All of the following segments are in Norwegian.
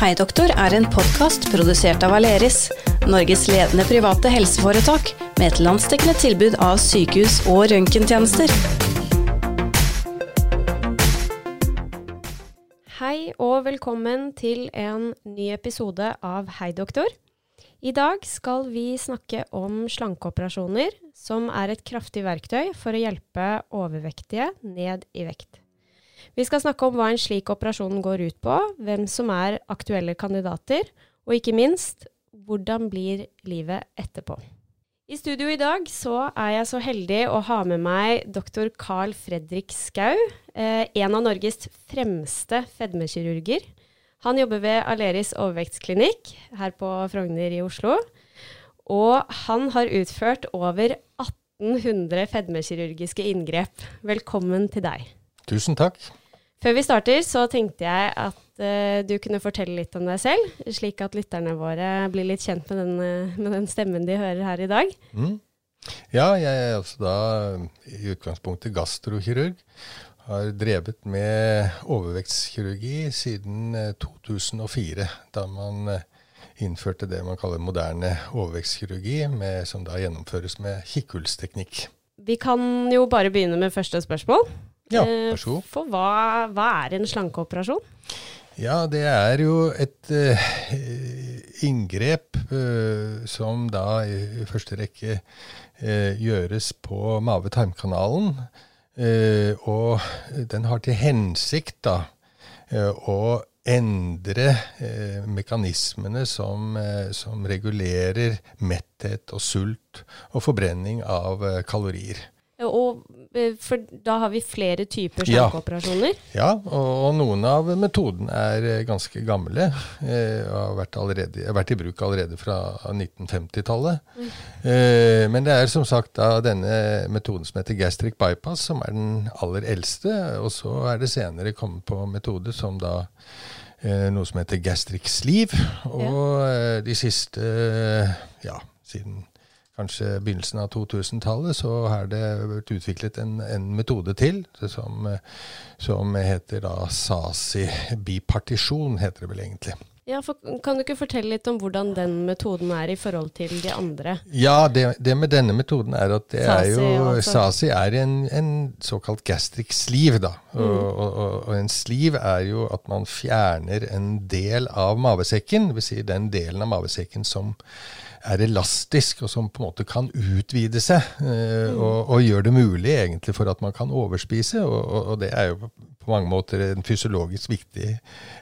Hei doktor er en podkast produsert av Aleris, Norges ledende private helseforetak med et landsdekkende tilbud av sykehus- og røntgentjenester. Hei og velkommen til en ny episode av Hei doktor. I dag skal vi snakke om slankeoperasjoner, som er et kraftig verktøy for å hjelpe overvektige ned i vekt. Vi skal snakke om hva en slik operasjon går ut på, hvem som er aktuelle kandidater, og ikke minst hvordan blir livet etterpå. I studio i dag så er jeg så heldig å ha med meg dr. Carl Fredrik Skau, eh, en av Norges fremste fedmekirurger. Han jobber ved Aleris overvektsklinikk her på Frogner i Oslo. Og han har utført over 1800 fedmekirurgiske inngrep. Velkommen til deg. Tusen takk. Før vi starter, så tenkte jeg at uh, du kunne fortelle litt om deg selv, slik at lytterne våre blir litt kjent med den, uh, med den stemmen de hører her i dag. Mm. Ja, jeg er altså da i utgangspunktet gastrokirurg. Har drevet med overvektskirurgi siden 2004, eh, da man innførte det man kaller moderne overvektskirurgi, med, som da gjennomføres med kikkhullsteknikk. Vi kan jo bare begynne med første spørsmål. Ja, vær så god. For hva, hva er en slankeoperasjon? Ja, det er jo et uh, inngrep uh, som da i, første rekke uh, gjøres på mave-tarmkanalen. og den har til hensikt da å endre mekanismene som, som regulerer metthet og sult og forbrenning av kalorier. Og Eh, for da har vi flere typer slankeoperasjoner? Ja, ja og, og, noen av metodene er eh, ganske gamle. Eh, og har vært, allerede, har vært, i bruk allerede fra 1950-tallet. Mm. Eh, men det er som sagt da denne metoden som heter gastric bypass, som er den aller eldste. Og så er det senere kommet på metode som da eh, noe som heter gastric sleeve. Og ja. Eh, de siste, ja, siden kanskje begynnelsen av 2000-tallet, så har det vært utviklet en, en metode til som, som, heter da SASI-bipartisjon, heter det vel egentlig. Ja, for, Kan du ikke fortelle litt om hvordan den metoden er i forhold til de andre? Ja, det, det med denne metoden er at det SASI, er jo altså. SASI er en, en, såkalt gastric sleeve. da. Mm. Og, og, og, en sleeve er jo at man fjerner en del av mavesekken, dvs. Si den delen av mavesekken som er elastisk, og som på en måte kan utvide seg. Eh, og, og gjør det mulig egentlig for at man kan overspise. Og, og, det er jo på mange måter en fysiologisk viktig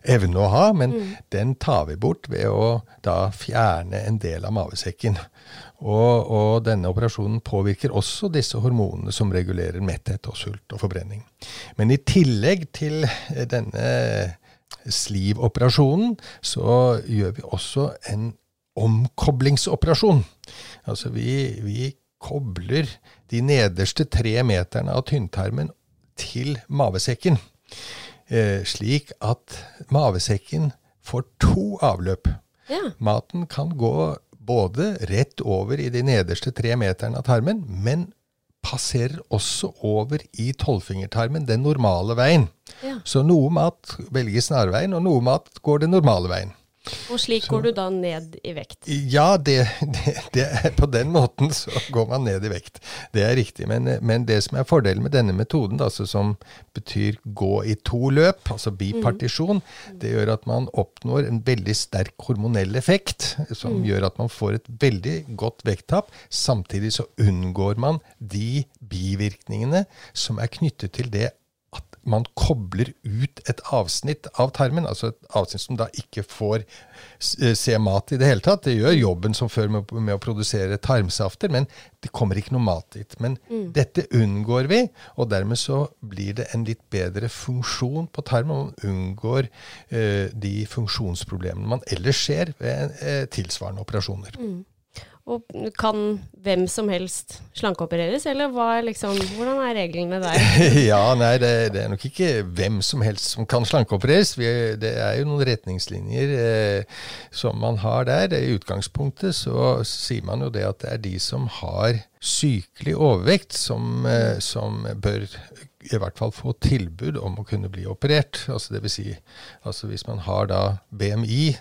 evne å ha, men mm. den tar vi bort ved å da fjerne en del av mavesekken. Og, og, denne operasjonen påvirker også disse hormonene som regulerer metthet og sult og forbrenning. Men i tillegg til denne slivoperasjonen, så gjør vi også en omkoblingsoperasjon. Altså vi, vi kobler de nederste tre meterne av tynntarmen til mavesekken, eh, slik at mavesekken får to avløp. Ja. Maten kan gå både rett over i de nederste tre meterne av tarmen, men passerer også over i tolvfingertarmen, den normale veien. Ja. Så noe mat velger snarveien, og noe mat går den normale veien. Og slik så, går du da ned i vekt? Ja, det, det, det, på den måten så går man ned i vekt. Det er riktig. Men, men det som er fordelen med denne metoden, altså, som betyr gå i to løp, altså bipartisjon, mm. det gjør at man oppnår en veldig sterk hormonell effekt, som mm. gjør at man får et veldig godt vekttap. Samtidig så unngår man de bivirkningene som er knyttet til det man kobler ut et avsnitt av tarmen, altså et avsnitt som da ikke får eh, se mat i det hele tatt. Det gjør jobben som før med, med å produsere tarmsafter, men det kommer ikke noe mat dit. Men mm. dette unngår vi, og dermed så blir det en litt bedre funksjon på tarmen. Man unngår eh, de funksjonsproblemene man ellers ser ved eh, tilsvarende operasjoner. Mm. Og kan hvem som helst slankeopereres, eller hva liksom, hvordan er reglene der? ja, nei, det, det, er nok ikke hvem som helst som kan slankeopereres. Vi, det er jo noen retningslinjer eh, som man har der. I utgangspunktet så sier man jo det at det er de som har sykelig overvekt, som, eh, som bør i hvert fall få tilbud om å kunne bli operert. Altså vil si, altså hvis man har da BMI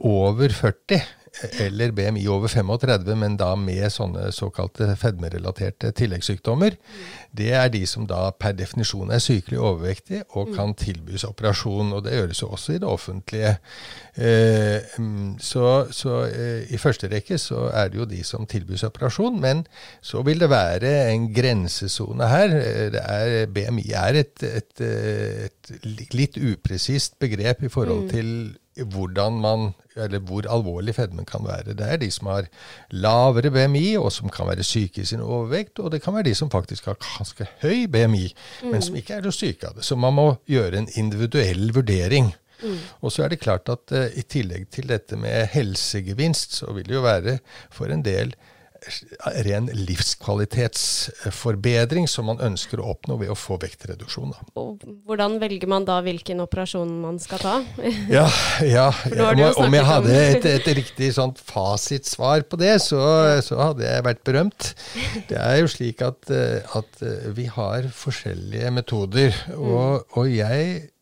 over 40, eller BMI over 35, men da med sånne såkalte fedmerelaterte tilleggssykdommer, det er de som da per definisjon er sykelig overvektige og kan tilbys operasjon. Og det gjøres jo også i det offentlige. Eh, mm, så, så eh, i første rekke så er det jo de som tilbys operasjon, men så vil det være en grensesone her. Det er, BMI er et, et, et litt upresist begrep i forhold mm. til hvordan man, eller hvor alvorlig fedmen kan være. Det er de som har lavere BMI, og som kan være syke i sin overvekt. Og det kan være de som faktisk har ganske høy BMI, mm. men som ikke er så syke av det. Så man må gjøre en individuell vurdering. Mm. Og så er det klart at uh, i tillegg til dette med helsegevinst, så vil det jo være for en del ren livskvalitetsforbedring som man ønsker å oppnå ved å få vektreduksjon. Da. Og hvordan velger man da hvilken operasjon man skal ta? ja, ja om, om, jeg hadde et, et riktig sånt fasitsvar på det, så, så, hadde jeg vært berømt. Det er jo slik at, eh, at eh, vi har forskjellige metoder, og, mm. og jeg Eh,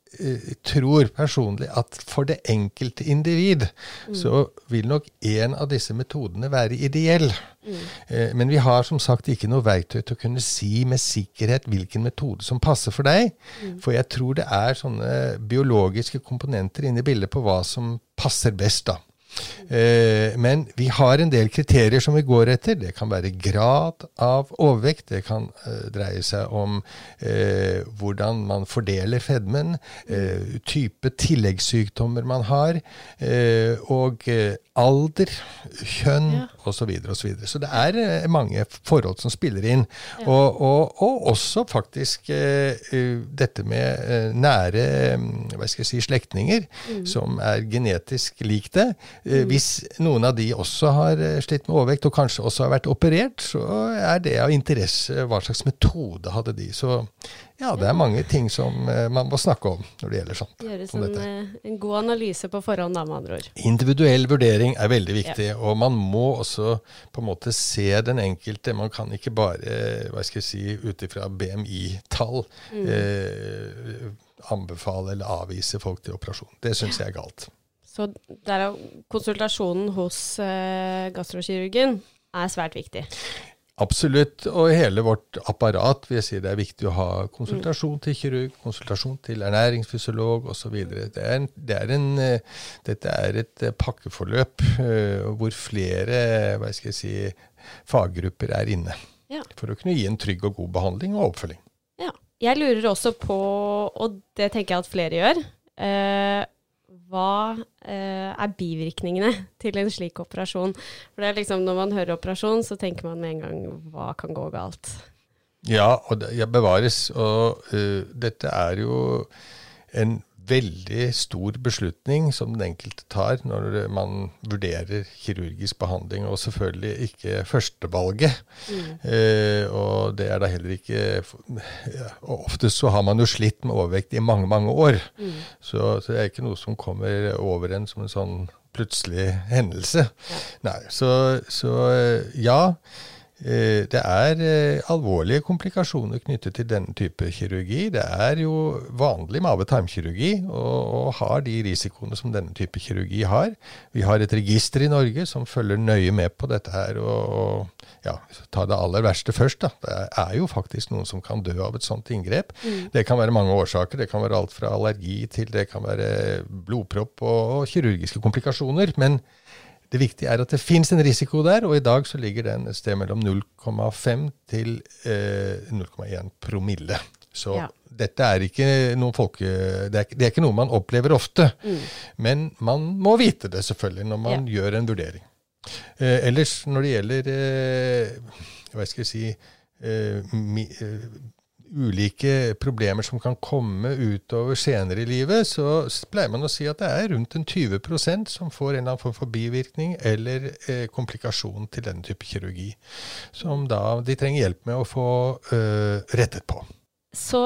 tror personlig at for det enkelte individ mm. så vil nok en av disse metodene være ideell. Mm. Eh, men vi har som sagt ikke noe verktøy til å kunne si med sikkerhet hvilken metode som passer for deg. Mm. For jeg tror det er sånne biologiske komponenter inne i bildet på hva som passer best. da. Eh, men vi har en del kriterier som vi går etter. Det kan være grad av overvekt. Det kan eh, dreie seg om eh, hvordan man fordeler fedmen, eh, type tilleggssykdommer man har, eh, og eh, alder, kjønn ja. osv. Så, videre, og så, så det er mange forhold som spiller inn. Ja. Og, og, og, også faktisk dette med nære mm, hva skal jeg si, slektninger mm. som er genetisk lik det. Mm. Hvis noen av de også har eh, slitt med overvekt, og kanskje også har vært operert, så er det av interesse. Hva slags metode hadde de? Så ja, det er mange ting som eh, man må snakke om når det gjelder sånt. Gjøres en, eh, en, god analyse på forhånd, da, med andre ord. Individuell vurdering er veldig viktig, ja. og man må også på en måte se den enkelte. Man kan ikke bare, hva skal jeg si, ut ifra BMI-tall mm. eh, anbefale eller avvise folk til operasjon. Det syns jeg er galt. Så derav konsultasjonen hos eh, gastrokirurgen er svært viktig. Absolutt. Og hele vårt apparat vil jeg si det er viktig å ha konsultasjon til kirurg, konsultasjon til ernæringsfysiolog osv. Det er det er en, eh, dette er et eh, pakkeforløp hvor flere hva skal jeg si, faggrupper er inne. Ja. For å kunne gi en trygg og god behandling og oppfølging. Ja. Jeg lurer også på, og det tenker jeg at flere gjør, hva eh, er bivirkningene til en slik operasjon? For det er liksom, Når man hører operasjon, så tenker man med en gang hva kan gå galt? Ja, og det ja, bevares. Og uh, dette er jo en veldig stor beslutning som den enkelte tar når man vurderer kirurgisk behandling, og selvfølgelig ikke førstevalget. Mm. Eh, og det er da heller ikke ja, Oftest så har man jo slitt med overvekt i mange, mange år. Mm. Så, så, det er ikke noe som kommer over en som en sånn plutselig hendelse. Ja. Nei, så, så ja. Eh, det er eh, alvorlige komplikasjoner knyttet til denne type kirurgi. Det er jo vanlig mave-tarmkirurgi og, har de risikoene som denne type kirurgi har. Vi har et register i Norge som følger nøye med på dette her. og, ja, Ta det aller verste først. da. Det er jo faktisk noen som kan dø av et sånt inngrep. Mm. Det kan være mange årsaker. Det kan være alt fra allergi til det kan være blodpropp og, og kirurgiske komplikasjoner. men det viktige er at det fins en risiko der, og i dag så ligger den et sted mellom 0,5 til eh, 0,1 promille. Så ja. dette er ikke folke... Det er, det er, ikke noe man opplever ofte. Mm. Men man må vite det, selvfølgelig, når man ja. gjør en vurdering. Eh, ellers, når det gjelder eh, Hva skal jeg si eh, mi, eh, ulike problemer som kan komme utover senere i livet, så pleier man å si at det er rundt en 20% som får en eller annen form for bivirkning eller eh, komplikasjon til denne type kirurgi, som da de trenger hjelp med å få eh, rettet på. Så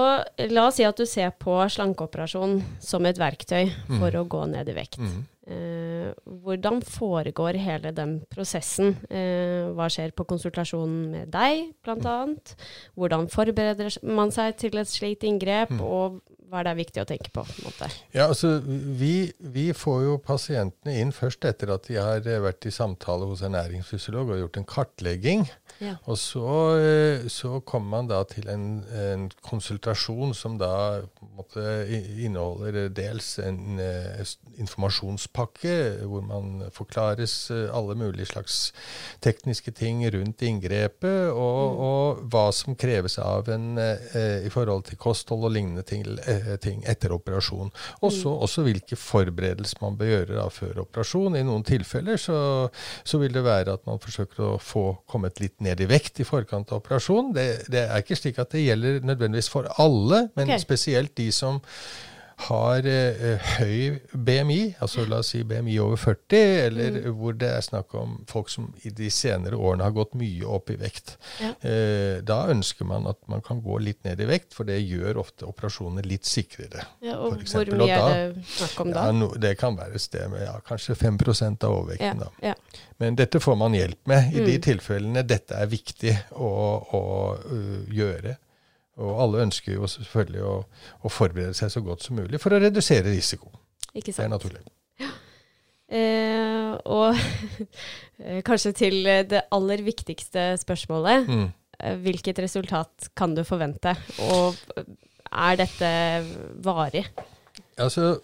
la oss si at du ser på slankeoperasjon som et verktøy for Mm. å gå ned i vekt. Mm. Eh, hvordan foregår hele den prosessen? Eh, hva skjer på konsultasjonen med deg, bl.a.? Hvordan forbereder man seg til et slikt inngrep, Mm. og hva er det viktig å tenke på? på? Ja, altså, vi, vi får jo pasientene inn først etter at de har vært i samtale hos ernæringsfysiolog og gjort en kartlegging. Ja. Og så, eh, så kommer man da til en, en konsultasjon som da i- inneholder dels en eh, informasjonspakke, hvor man forklares eh, alle mulige slags tekniske ting rundt inngrepet, og, og hva som kreves av en i forhold til kosthold og lignende ting, ting etter operasjon. Og så også hvilke forberedelser man bør gjøre da før operasjon. I noen tilfeller så, så vil det være at man forsøker å få kommet litt ned i vekt i forkant av operasjon. Det, det er ikke slik at det gjelder nødvendigvis for alle, men okay. spesielt de som har eh, høy BMI, altså la oss si BMI over 40, eller hvor det er snakk om folk som i de senere årene har gått mye opp i vekt. Ja. Eh, da ønsker man at man kan gå litt ned i vekt, for det gjør ofte operasjoner litt sikrere. Ja, og hvor mye da- er det snakk om da? Ja, no, det kan være et sted med ja, kanskje 5 av overvekten. da. Men dette får man hjelp med i de Mm. tilfellene dette er viktig å, å uh, gjøre. Og alle ønsker jo selvfølgelig å, å forberede seg så godt som mulig for å redusere risiko. Ikke Det er sant? naturlig. Eh, og kanskje til det aller viktigste spørsmålet. Mm. Eh, Hvilket resultat kan du forvente? Og er dette varig? Altså,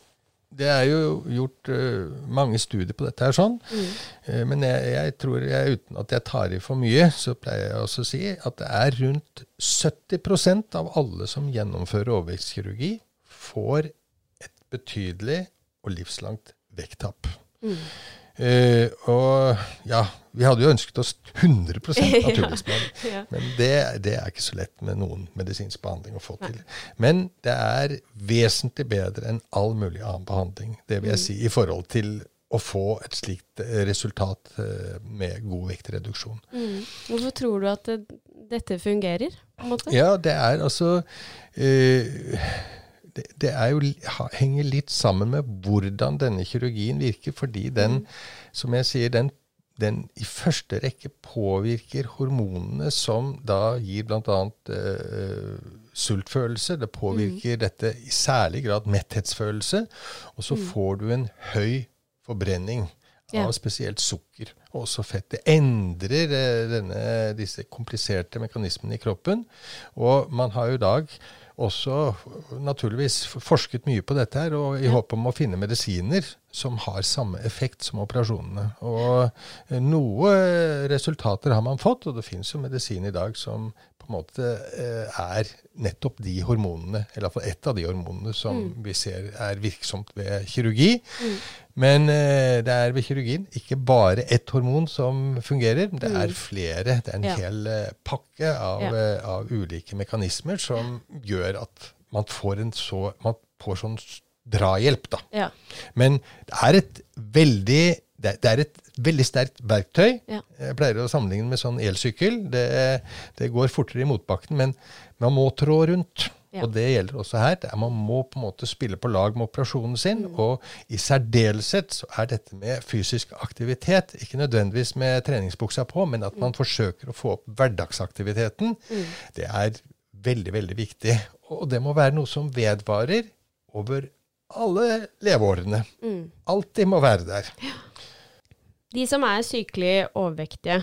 det er jo gjort uh, mange studier på dette her sånn. Eh, Men jeg, jeg tror, jeg, uten at jeg tar i for mye, så pleier jeg også å si at det er rundt 70% av alle som gjennomfører overvektskirurgi, får et betydelig og livslangt vekttap. Mm. Eh, og ja, vi hadde jo ønsket oss 100 naturligvis, Ja. men det, det er ikke så lett med noen medisinsk behandling å få til. Men det er vesentlig bedre enn all mulig annen behandling, det vil jeg si, i forhold til å få et slikt eh, resultat eh, med god vektreduksjon. Mm. Hvorfor tror du at dette fungerer? Ja, det er altså eh, det, det jo, henger litt sammen med hvordan denne kirurgien virker, fordi den, som jeg sier, den, den i første rekke påvirker hormonene som da gir bl.a. Uh, sultfølelse. Det påvirker dette i særlig grad metthetsfølelse. Og så får du en høy forbrenning Ja. av spesielt sukker og også fett. Det endrer eh, denne, disse kompliserte mekanismene i kroppen. Og man har jo i dag også naturligvis forsket mye på dette her, og i håp om å finne medisiner som har samme effekt som operasjonene. Og eh, noe resultater har man fått, og det finnes jo medisin i dag som på en måte eh, er nettopp de hormonene, eller iallfall ett av de hormonene som vi ser er virksomt ved kirurgi. Men eh, det er ved kirurgien ikke bare ett hormon som fungerer, det er flere. Det er en Ja. hel eh, pakke av, Ja. eh, av ulike mekanismer som gjør at man får en så Man får sånn drahjelp, da. Ja. Men det er et veldig det er- et veldig sterkt verktøy. Ja. Jeg pleier å sammenligne med sånn elsykkel. Det, det går fortere i motbakken, men man må trå rundt. Ja. Og det gjelder også her. Det er, man må på en måte spille på lag med operasjonen sin. Og i særdeleshet så er dette med fysisk aktivitet, ikke nødvendigvis med treningsbuksa på, men at man forsøker å få opp hverdagsaktiviteten, det er veldig, veldig viktig. Og det må være noe som vedvarer over alle leveårene. Mm. Alltid må være der. De som er sykelig overvektige,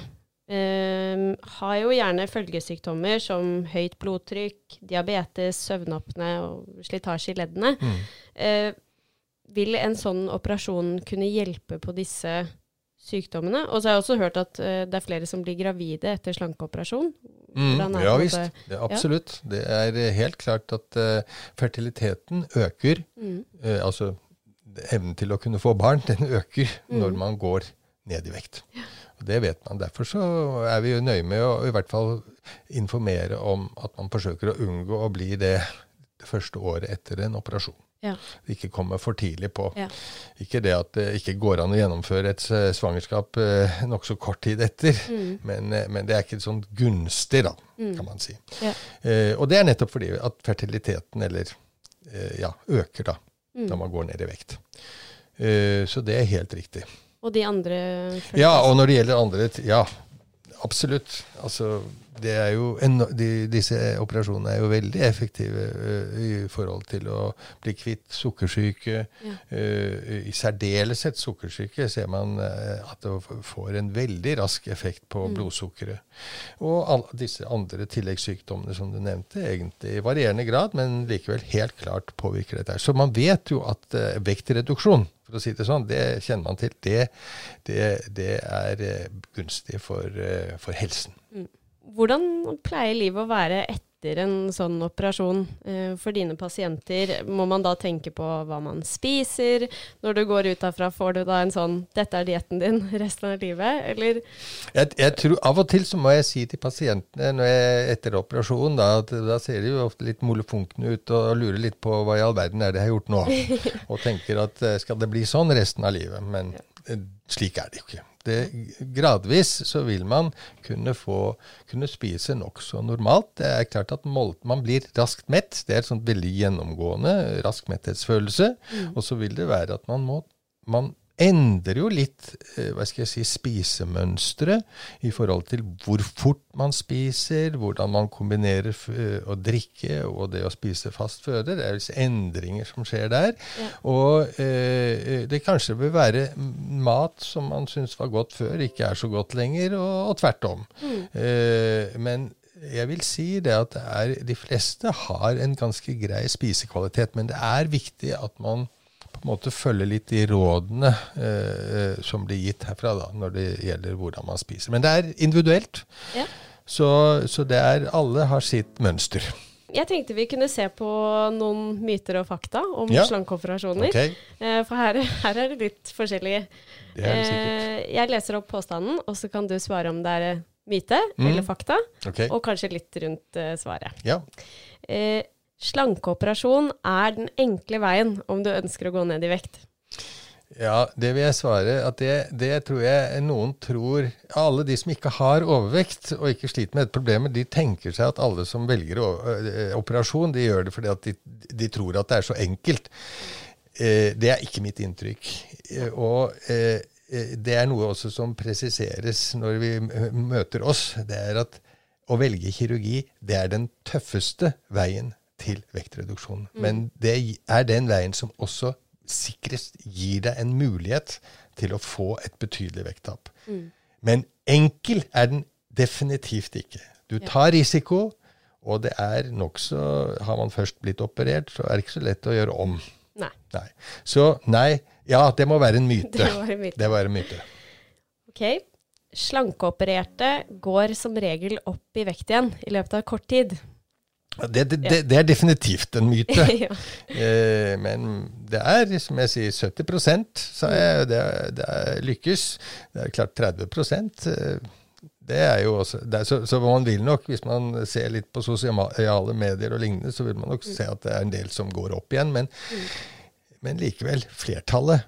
eh, har jo gjerne følgesykdommer som høyt blodtrykk, diabetes, søvnapne og slitasje i leddene. Mm. Eh, vil en sånn operasjon kunne hjelpe på disse sykdommene? Og så har jeg også hørt at eh, det er flere som blir gravide etter slankeoperasjon. Er ja visst. Det absolutt. absolutt. Det er eh, helt klart at uh, fertiliteten øker. Mm. Uh, altså evnen til å kunne få barn, den øker Mm. når man går ned i vekt. Og det vet man. Derfor så er vi jo nøye med å i hvert fall informere om at man forsøker å unngå å bli det det første året etter en operasjon. Ja. Ikke komme for tidlig på. Ja. Ikke det at det ikke går an å gjennomføre et eh, svangerskap eh, nokså kort tid etter, Mm. men, eh, men det er ikke sånn gunstig, da, kan man si. Ja. Eh, og det er nettopp fordi at fertiliteten eller, eh, ja, øker da, Mm. når man går ned i vekt. Eh, så det er helt riktig. Og de andre Ja, og når det gjelder andre Ja, absolutt. Altså, det er jo en, de, disse operasjonene er jo veldig effektive uh, i forhold til å bli kvitt sukkersyke. Ja. Uh, I særdeleshet sukkersyke ser man uh, at det får en veldig rask effekt på Mm. blodsukkeret. Og alle disse andre tilleggssykdommene som du nevnte, egentlig i varierende grad, men likevel helt klart påvirker dette. Så man vet jo at vektreduksjon for å si det sånn, det kjenner man til. Det, det, det er eh, gunstig for, eh, for helsen. Hvordan pleier livet å være etter en sånn operasjon eh, for dine pasienter? Må man da tenke på hva man spiser? Når du går ut derfra, får du da en sånn 'dette er dietten din resten av livet', eller? Jeg, jeg tror, av og til så må jeg si til pasientene når jeg, etter operasjonen, da, at da ser de jo ofte litt molefunkne ut og lurer litt på hva i all verden er det jeg har gjort nå. Og tenker at eh, skal det bli sånn resten av livet? Men ja. slik er det jo ikke. Det, gradvis så vil man kunne, få, kunne spise nokså normalt. Det er klart at man blir raskt mett. Det er et sånt veldig gjennomgående rask metthetsfølelse. Og så vil det være at man må man endrer jo litt eh, hva skal jeg si, spisemønstre i forhold til hvor fort man spiser, hvordan man kombinerer eh, å drikke og det å spise fast føde. Det er visse endringer som skjer der. Ja. Og eh, det kanskje vil være mat som man syns var godt før, ikke er så godt lenger, og, og tvert om. Eh, men jeg vil si det at det er, de fleste har en ganske grei spisekvalitet, men det er viktig at man på en måte følge litt de rådene eh, som blir gitt herfra da, når det gjelder hvordan man spiser. Men det er individuelt, Ja. så, så det er, alle har sitt mønster. Jeg tenkte vi kunne se på noen myter og fakta om Ja. slankeoperasjoner. Okay. Eh, For her, her er det litt forskjellig. Det er det. Eh, Jeg leser opp påstanden, og så kan du svare om det er eh, myte Mm. eller fakta, Okay. og kanskje litt rundt eh, svaret. Ja. Eh, Slankeoperasjon er den enkle veien om du ønsker å gå ned i vekt. Ja, det vil jeg svare at det, det tror jeg noen tror Alle de som ikke har overvekt og ikke sliter med dette problemet, de tenker seg at alle som velger eh, operasjon, de gjør det fordi at de, de tror at det er så enkelt. Eh, det er ikke mitt inntrykk. Eh, og eh, eh, det er noe også som presiseres når vi møter oss. Det er at å velge kirurgi, det er den tøffeste veien til vektreduksjon. Men det er den veien som også sikrest gir deg en mulighet til å få et betydelig vekttap. Men enkel er den definitivt ikke. Du tar risiko, og det er nokså Har man først blitt operert, så er det ikke så lett å gjøre om. Nei. Nei. Så nei, ja, det må være en myte. Det var en myte. Det må være en myte. Ok. Slankeopererte går som regel opp i vekt igjen i løpet av kort tid. Det, det, det, det er definitivt en myte. ja. Eh, men det er, som jeg sier, 70 sa jeg. Det, er- det lykkes. Det er klart 30 eh, det er jo også, er, så, så man vil nok, hvis man ser litt på sosiale medier og lignende, så vil man nok se at det er en del som går opp igjen. Men, men likevel, flertallet,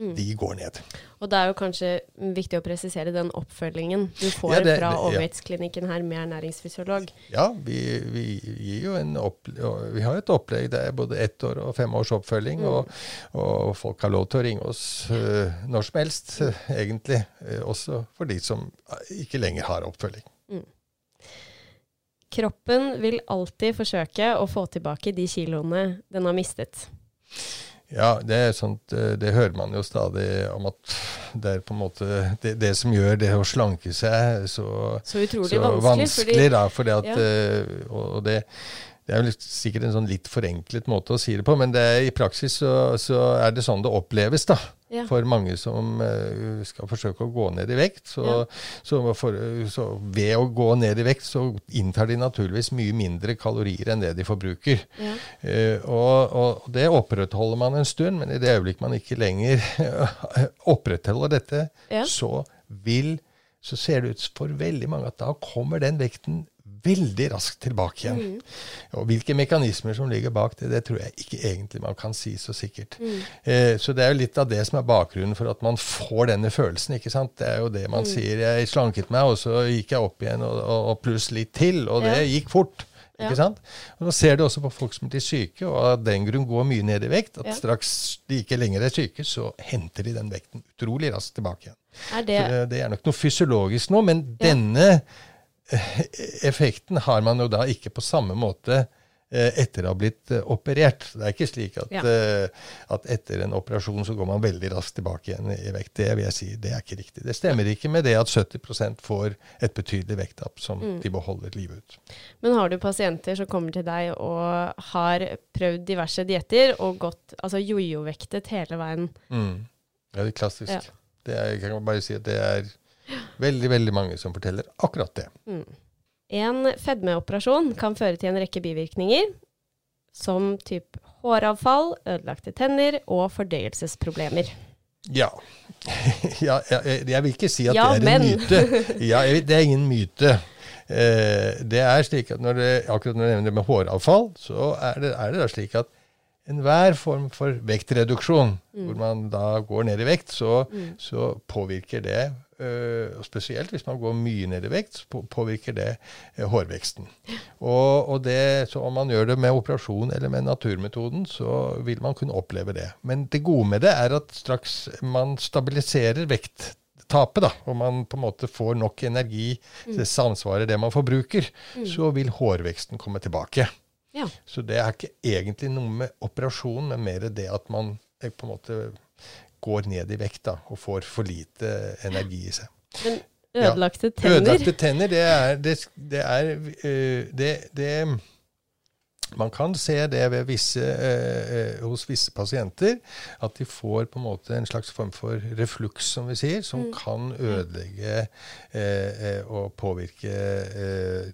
de går ned. Og det er jo kanskje viktig å presisere den oppfølgingen du får Ja, det- fra overvektsklinikken her med ernæringsfysiolog. Ja, vi, vi gir jo en opp, vi har et opplegg. Det er både ett år og fem års oppfølging. Og, og folk har lov til å ringe oss uh, når som helst, uh, egentlig. Uh, også for de som ikke lenger har oppfølging. Kroppen vil alltid forsøke å få tilbake de kiloene den har mistet. Ja, det er sånt, eh, det hører man jo stadig om at det er på en måte det, det som gjør det å slanke seg så, Så utrolig så vanskelig. vanskelig, da. Fordi at, Ja. eh, og, og det, det er sikkert en sånn litt forenklet måte å si det på, men det er, i praksis så, så er det sånn det oppleves, da. Ja. For mange som uh, skal forsøke å gå ned i vekt. Så, Ja. så, for, så ved å gå ned i vekt, så inntar de naturligvis mye mindre kalorier enn det de forbruker. Ja. Uh, og, og det opprettholder man en stund, men i det øyeblikk man ikke lenger opprettholder dette, så vil så ser det ut for veldig mange at da kommer den vekten veldig raskt tilbake igjen. Mm. Og hvilke mekanismer som ligger bak det, det tror jeg ikke egentlig man kan si så sikkert. Mm. Eh, så det er jo litt av det som er bakgrunnen for at man får denne følelsen. ikke sant? Det er jo det man Mm. sier. Jeg slanket meg, og så gikk jeg opp igjen, og, og, pluss litt til. Og det Ja. gikk fort. Ikke sant? Og Nå ser du også på folk som blir syke, og av den grunn går mye ned i vekt. At Ja. straks de ikke lenger er syke, så henter de den vekten utrolig raskt tilbake igjen. Er det det, det er nok noe fysiologisk nå, men Ja. denne effekten har man jo da ikke på samme måte eh, etter å ha blitt eh, operert. Det er ikke slik at, Ja. eh, at etter en operasjon så går man veldig raskt tilbake igjen i vekt. Det vil jeg si, det er ikke riktig. Det stemmer ikke med det at 70% får et betydelig vekttap som Mm. de beholder livet ut. Men har du pasienter som kommer til deg og har prøvd diverse dietter og gått altså jojo-vektet hele veien? Mm. Ja, det er klassisk. Ja. Det er, jeg kan bare si at det er veldig, veldig mange som forteller akkurat det. Mm. En fedmeoperasjon kan føre til en rekke bivirkninger, som typ håravfall, ødelagte tenner og fordøyelsesproblemer. Ja. ja jeg, jeg vil ikke si at Ja, det er en myte. Ja, jeg, det er ingen myte. Eh, det er slik at når det, akkurat når du nevner det med håravfall, så er det, er det da slik at enhver form for vektreduksjon, hvor man da går ned i vekt, så, så påvirker det og Spesielt hvis man går mye ned i vekt, så påvirker det eh, hårveksten. Og, og det, så om man gjør det med operasjon eller med naturmetoden, så vil man kunne oppleve det. Men det gode med det er at straks man stabiliserer vekttapet, da, og man på en måte får nok energi, det samsvarer det man forbruker, så vil hårveksten komme tilbake. Ja. Så det er ikke egentlig noe med operasjon, men mer det at man eh, på en måte går ned i vekt da, og får for lite energi i seg. Men ødelagte tenner Ødelagte tenner, det er, det, det er øh, det, det Man kan se det ved visse, øh, øh, hos visse pasienter, at de får på en måte en slags form for refluks, som vi sier, som kan ødelegge øh, og påvirke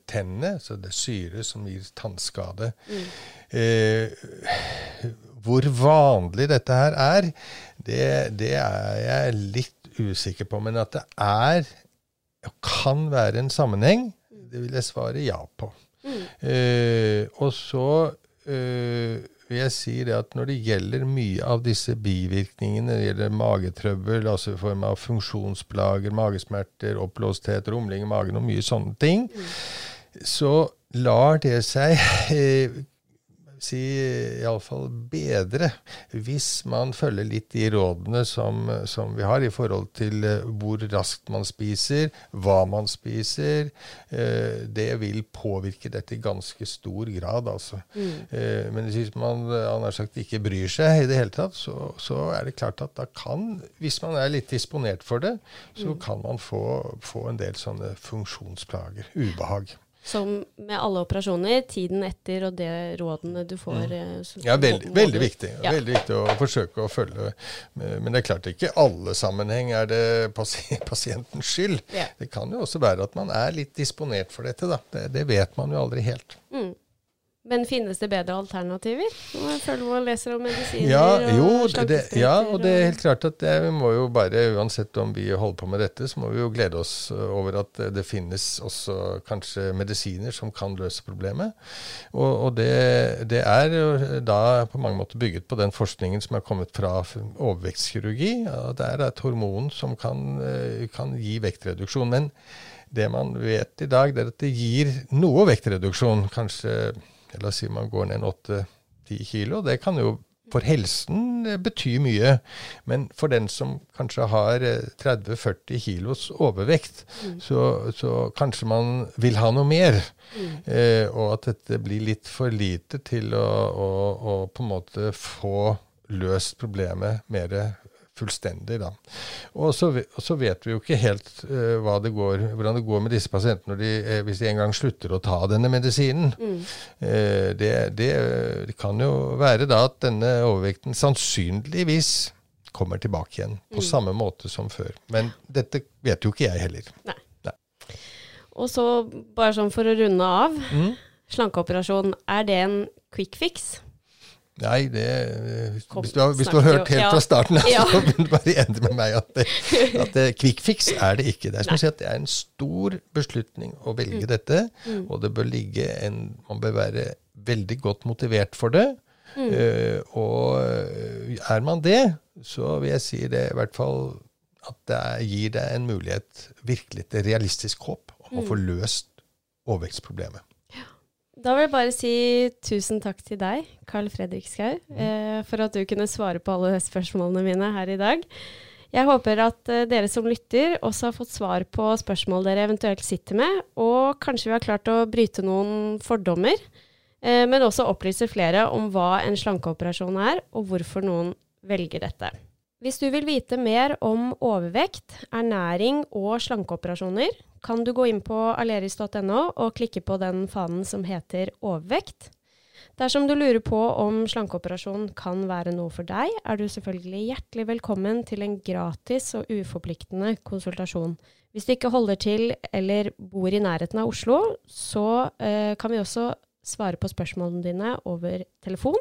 tennene. Så det er syre som gir tannskade. Eh, hvor vanlig dette her er, det, det er jeg litt usikker på. Men at det er og kan være en sammenheng, det vil jeg svare ja på. Eh, og så uh, vil jeg si det at når det gjelder mye av disse bivirkningene, det gjelder magetrøbbel, altså i form av funksjonsplager, magesmerter, oppblåsthet, rumling i magen og mye sånne ting, så lar det seg eh, si iallfall bedre hvis man følger litt de rådene som, som vi har i forhold til eh, hvor raskt man spiser, hva man spiser. Eh, det vil påvirke dette i ganske stor grad, altså. Mm. men hvis man eh, sagt, ikke bryr seg i det hele tatt, så, så er det klart at da kan, hvis man er litt disponert for det, så kan man få, få en del sånne funksjonsplager, ubehag. Som med alle operasjoner, tiden etter og det rådene du får Mm. Ja, veldig, veldig viktig. Ja. Veldig viktig å forsøke å følge. Men det er klart ikke alle sammenheng er det pasientens skyld. Ja. Det kan jo også være at man er litt disponert for dette. da. Det, det vet man jo aldri helt. Mm. Men finnes det bedre alternativer? Når jeg føler man leser om medisiner Ja, og jo, det, ja, og det er helt klart at det, vi må jo bare, uansett om vi holder på med dette, så må vi jo glede oss uh, over at uh, det finnes også kanskje medisiner som kan løse problemet. Og, og det, det er jo da på mange måter bygget på den forskningen som er kommet fra overvektskirurgi. Ja, det er et hormon som kan, kan gi vektreduksjon. Men det man vet i dag, det er at det gir noe vektreduksjon. Kanskje La oss si man går ned en 8-10 kilo. Det kan jo for helsen eh, bety mye. Men for den som kanskje har eh, 30-40 kilos overvekt, så, så kanskje man vil ha noe mer. Eh, og at dette blir litt for lite til å, å, å på en måte få løst problemet mer fullstendig. Da. Og så, og så vet vi jo ikke helt uh, det går, hvordan det går med disse pasientene de, uh, hvis de en gang slutter å ta denne medisinen. Eh, det, det, det kan jo være da at denne overvekten sannsynligvis kommer tilbake igjen på samme måte som før. Men dette vet jo ikke jeg heller. Og så, bare sånn for å runde av, Mm. slankeoperasjon, er det en quick fix? Nei, det, hvis, du har, hvis du har hørt helt fra starten Ja. så vil du bare enig med meg at, det, at det, quick fix er det ikke. Det er si det er en stor beslutning å velge Mm. dette, og det bør ligge en Man bør være veldig godt motivert for det. Mm. Uh, og eh, er man det, så vil jeg si det i hvert fall at det gir deg en mulighet, virkelig et realistisk håp, om å få Mm. løst overvektsproblemet. Da vil jeg bare si tusen takk til deg, Carl Fredrik Skau, eh, for at du kunne svare på alle spørsmålene mine her i dag. Jeg håper at eh, dere som lytter også har fått svar på spørsmål dere eventuelt sitter med, og kanskje vi har klart å bryte noen fordommer, eh, men også opplyse flere om hva en slankeoperasjon er, og hvorfor noen velger dette. Hvis du vil vite mer om overvekt, ernæring og slankeoperasjoner, kan du gå inn på aleris.no og klikke på den fanen som heter overvekt. Dersom du lurer på om slankeoperasjon kan være noe for deg, er du selvfølgelig hjertelig velkommen til en gratis og uforpliktende konsultasjon. Hvis du ikke holder til eller bor i nærheten av Oslo, så eh, kan vi også svare på spørsmålene dine over telefon.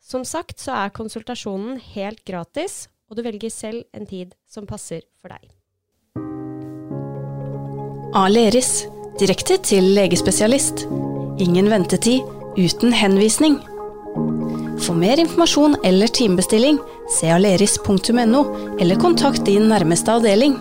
Som sagt så er konsultasjonen helt gratis, og du velger selv en tid som passer for deg. Aleris. Direkte til legespesialist. Ingen ventetid, uten henvisning. For mer informasjon eller timebestilling, se aleris.no, eller kontakt din nærmeste avdeling.